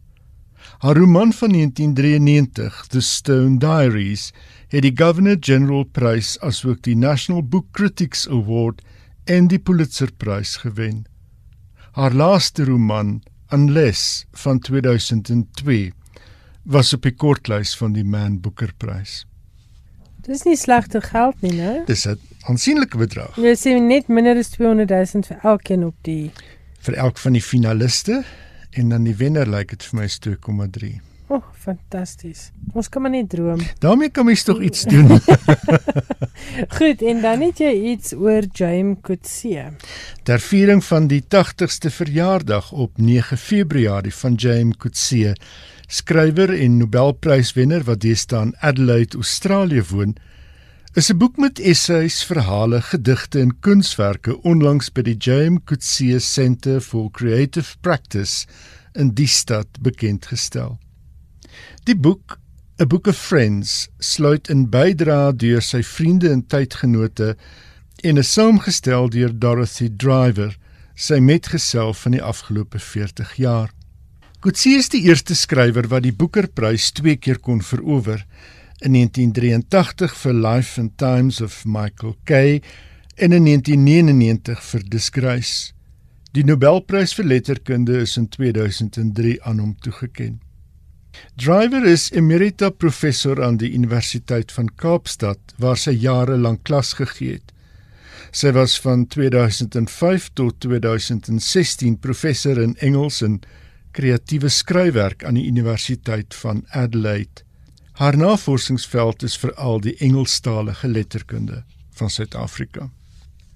Haar roman van 1993, The Stone Diaries, het die Governor General Prys asook die National Book Critics Award en die Pulitzer Prys gewen. Haar laaste roman, Unless van 2002, was op die kortlys van die Man Booker Prys. Dis nie slegte geld nie, né? Dis 'n aansienlike bedrag. Jy sê net minder as 200 000 vir elkeen op die vir elk van die finaliste en dan die wenner lyk like dit vir my is 2,3. O, oh, fantasties. Ons kan maar net droom. daarmee kan mens tog iets doen. Goed, en dan het jy iets oor James Coetzee. Ter viering van die 80ste verjaardag op 9 Februarie van James Coetzee, skrywer en Nobelpryswenner wat deesdae in Adelaide, Australië woon, is 'n boek met essays, verhale, gedigte en kunswerke onlangs by die James Coetzee Centre for Creative Practice in die stad bekend gestel. Die boek, A Book of Friends, sluit in bydra deur sy vriende en tydgenote en is saamgestel deur Dorothy Driver, sy metgesel van die afgelope 40 jaar. Coetzee is die eerste skrywer wat die Booker-prys twee keer kon verower, in 1983 vir Life and Times of Michael Kay en in 1999 vir Disgrace. Die Nobelprys vir letterkunde is in 2003 aan hom toegekend. Driver is emerita professor aan die Universiteit van Kaapstad waar sy jare lank klas gegee het. Sy was van 2005 tot 2016 professor in Engels en kreatiewe skryfwerk aan die Universiteit van Adelaide. Haar navorsingsveld is veral die Engelstalige letterkunde van Suid-Afrika.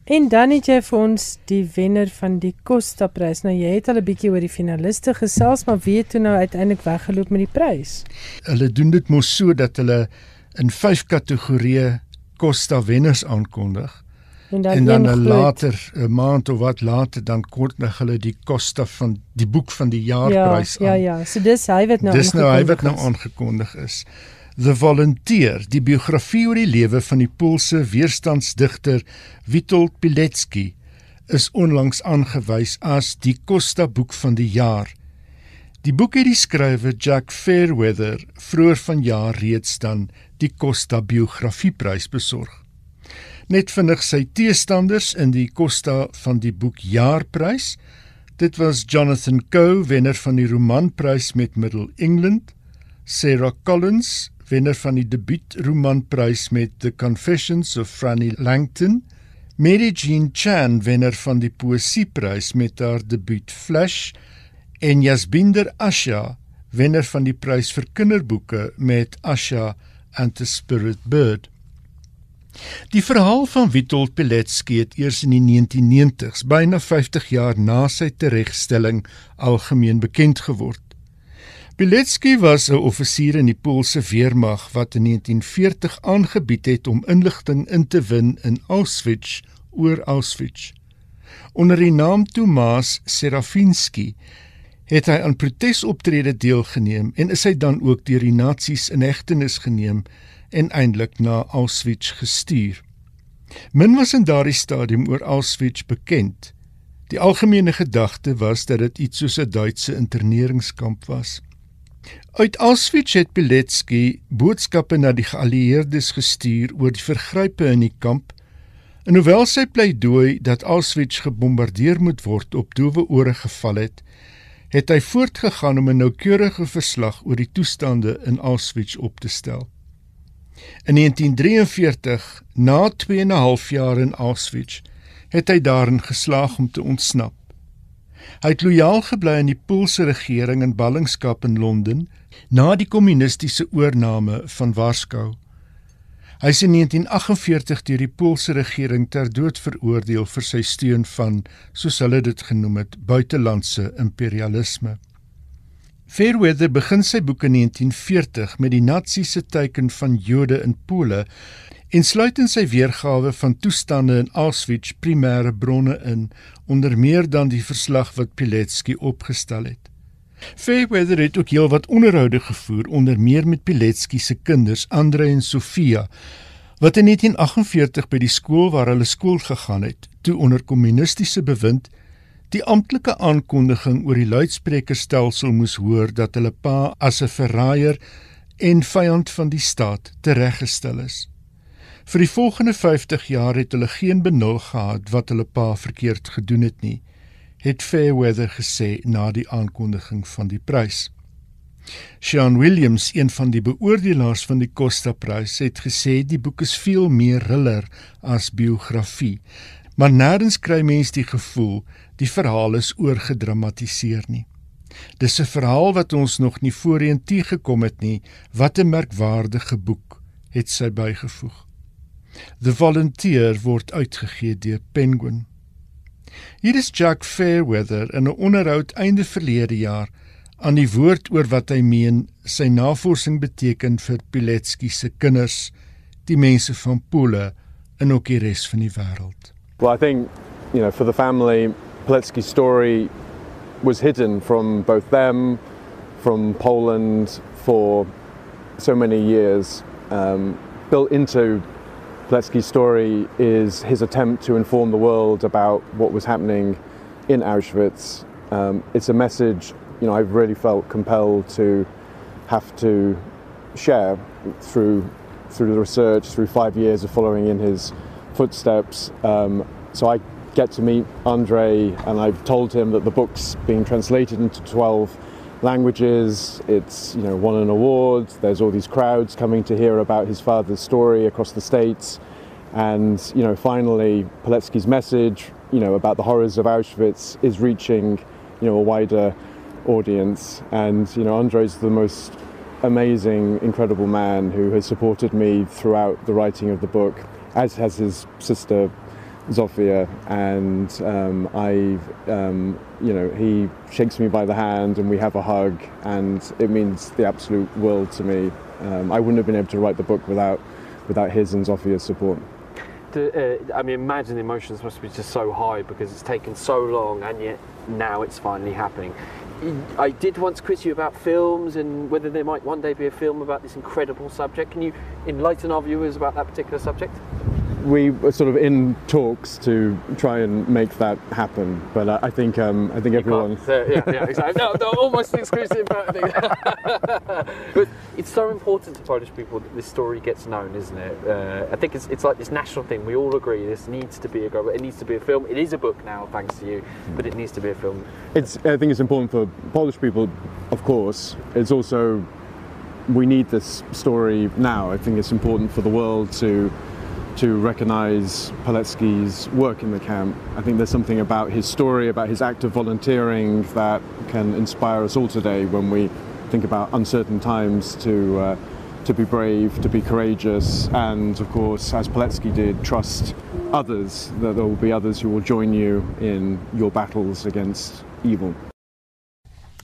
En dan het jy vir ons die wenner van die Costa Prys. Nou jy het al 'n bietjie oor die finaliste gesels, maar wie het toe nou uiteindelik weggeloop met die prys? Hulle doen dit mos so dat hulle in 5 kategorieë Costa wenners aankondig. En dan, en dan later 'n maand of wat later dan kondig hulle die Costa van die boek van die jaarprys ja, aan. Ja ja, so dis hy wat nou Dis nou hy wat nou aangekondig is. The Volunteer, die biografie oor die lewe van die Poolse weerstandsdigter Witold Pilecki, is onlangs aangewys as die Costa boek van die jaar. Die boek het die skrywer Jack Fairweather vroeër vanjaar reeds dan die Costa biografieprys besorg. Net vinnig sy teestanders in die Costa van die boek jaarprys. Dit was Jonathan Coe, wenner van die romanprys met Middle England, Sarah Collins, wenner van die debuutromanprys met The Confessions of Franny Langton, Mary Jean Chan wenner van die poesieprys met haar debuut Flash en Jasbinder Asha wenner van die prys vir kinderboeke met Asha and the Spirit Bird. Die verhaal van Witold Pilecki het eers in die 1990s, byna 50 jaar na sy teregstelling, algemeen bekend geword. Pilecki was 'n offisier in die Poolse weermag wat in 1940 aangebied het om inligting in te win in Auschwitz oor Auschwitz. Onder die naam Tomasz Serafinski het hy aan protesoptredes deelgeneem en is hy dan ook deur die nasies in hegtenis geneem en eindelik na Auschwitz gestuur. Min was in daardie stadium oor Auschwitz bekend. Die algemene gedagte was dat dit iets soos 'n Duitse interneringskamp was. Uit Auschwitz het Pilecki boodskappe na die geallieerdes gestuur oor die vergrype in die kamp. En hoewel sy pleidooi dat Auschwitz gebombardeer moet word op doewe ore geval het, het hy voortgegaan om 'n noukeurige verslag oor die toestande in Auschwitz op te stel. In 1943, na 2 en 'n half jaar in Auschwitz, het hy daarin geslaag om te ontsnap. Hy het lojaal gebly aan die Poolse regering in ballingskap in Londen na die kommunistiese oorneem van Warskou. Hy is in 1948 deur die Poolse regering ter dood veroordeel vir sy steun van, soos hulle dit genoem het, buitelandse imperialisme. Fairweather begin sy boek in 1940 met die Natsiese teiken van Jode in Pole en sluit in sy weergawe van toestande in Auschwitz primêre bronne in, onder meer dan die verslag wat Pilecki opgestel het. Fairweather het ook heelwat onderhoude gevoer onder meer met Pilecki se kinders, Andre en Sofia, wat in 1948 by die skool waar hulle skool gegaan het, toe onder kommunistiese bewind die amptelike aankondiging oor die luidsprekerstelsel moes hoor dat hulle pa as 'n verraaier en vyand van die staat tereggestel is. Vir die volgende 50 jaar het hulle geen benul gehad wat hulle pa verkeerd gedoen het nie, het Fairweather gesê na die aankondiging van die prys. Sean Williams, een van die beoordelaars van die Costa Prys, het gesê die boek is veel meer thriller as biografie, maar nêrens kry mens die gevoel die verhaal is oorgedramatiseer nie. Dis 'n verhaal wat ons nog nie voorheen teëgekom het nie. Wat 'n merkwaardige boek, het sy bygevoeg. The Volunteer word uitgegee deur Penguin. Hier is Jack Fairweather in 'n onderhoud einde verlede jaar aan die woord oor wat hy meen sy navorsing beteken vir Pilecki se kinders, die mense van Pole en ook die res van die wêreld. Well, I think, you know, for the family, Pilecki's story was hidden from both them, from Poland for so many years, um, built into Pilecki's story is his attempt to inform the world about what was happening in Auschwitz. Um, it's a message, you know, I've really felt compelled to have to share through through the research, through five years of following in his footsteps. Um, so I get to meet Andre, and I've told him that the book's being translated into 12 languages. It's you know won an award. There's all these crowds coming to hear about his father's story across the states, and you know finally Poletsky's message, you know about the horrors of Auschwitz, is reaching you know a wider audience. And you know Andre's the most amazing, incredible man who has supported me throughout the writing of the book, as has his sister Zofia, and um, I, um, you know, he shakes me by the hand and we have a hug, and it means the absolute world to me. Um, I wouldn't have been able to write the book without, without his and Zofia's support. uh, I mean, imagine the emotions must be just so high because it's taken so long, and yet now it's finally happening. I did once quiz you about films and whether there might one day be a film about this incredible subject. Can you enlighten our viewers about that particular subject? We were sort of in talks to try and make that happen, but I think um, I think You everyone. Uh, yeah, yeah, exactly. No, no, almost exclusive. But, but it's so important to Polish people that this story gets known, isn't it? Uh, I think it's, it's like this national thing. We all agree this needs to be a go. It needs to be a film. It is a book now, thanks to you, but it needs to be a film. It's I think it's important for Polish people, of course. It's also we need this story now. I think it's important for the world to to recognize Paletsky's work in the camp. I think there's something about his story, about his act of volunteering that can inspire us all today when we think about uncertain times to uh, to be brave, to be courageous, and of course, as Paletsky did, trust others that there will be others who will join you in your battles against evil.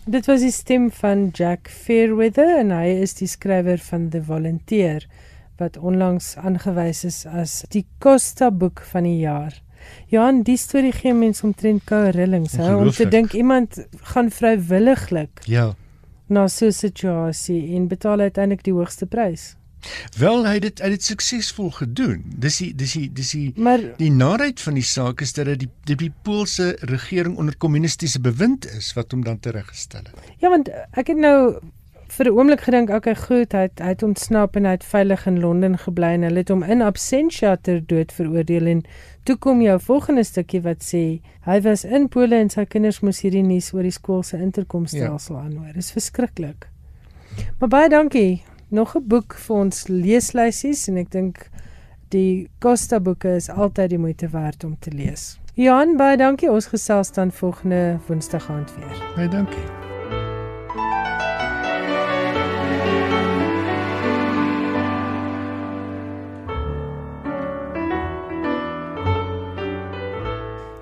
Dit was die stem van Jack Fairweather en hy is die skrywer van The Volunteer wat onlangs aangewys is as die Costa boek van die jaar. Johan, die storie gee mense omtrent koue rillings, hè, om te dink iemand gaan vrywilliglik Ja. na so 'n situasie en betaal uiteindelik die hoogste prys. Wel hy het dit hy het dit suksesvol gedoen. Dis die dis die dis die Maar die naheid van die saak is dat dit die die, die Poolse regering onder kommunistiese bewind is wat hom dan tereggestel het. ja, want ek het nou vir 'n oomblik gedink, okay, goed, hy het, hy het ontsnap en hy het veilig in Londen gebly en hulle het hom in absentia ter dood veroordeel en toe kom jou volgende stukkie wat sê hy was in Pole en sy kinders moes hierdie nuus oor die skool se interkomstelsel ja. aanhoor. Dis verskriklik. Maar baie dankie. Nog 'n boek vir ons leeslysies en ek dink die Costa boeke is altyd die moeite werd om te lees. Johan, baie dankie. Ons gesels dan volgende Woensdag aand weer. Baie dankie.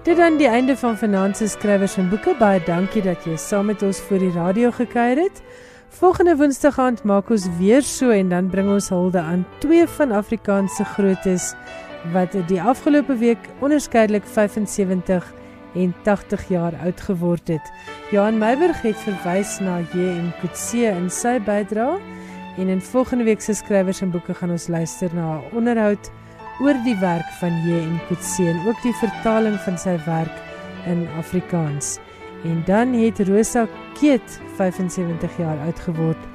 Dit dan die einde van Finanse skrywers en boeke. Baie dankie dat jy saam met ons voor die radio gekuier het. Volgende Woensdag aand maak ons weer so en dan bring ons hulde aan twee van Afrikaanse grootes wat die afgelope week onderskeidelik 75 en 80 jaar oud geword het. Johan Meiburg het verwys na J.M. Coetzee in sy bydrae en in volgende week se skrywers en boeke gaan ons luister na 'n onderhoud oor die werk van J.M. Coetzee en ook die vertaling van sy werk in Afrikaans. En dan het Rosa Keet 75 jaar oud geword.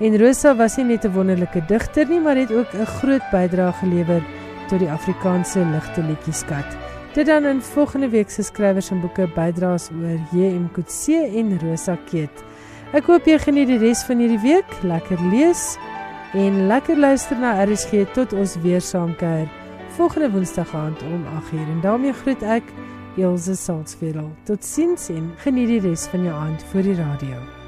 En Rosa was nie net 'n wonderlike digter nie, maar het ook 'n groot bydrae gelewer tot die Afrikaanse ligte liedjieskat. Dit dan in volgende week se skrywers en boeke bydraes oor J.M. Coetzee en Rosa Keet. Ek hoop jy geniet die res van hierdie week, lekker lees en lekker luister na RSG tot ons weer saam kuier volgende Woensdag aand om 8:00 en daarmee groet ek Elsje Salzveld. Totsiens en geniet die res van jou aand voor die radio.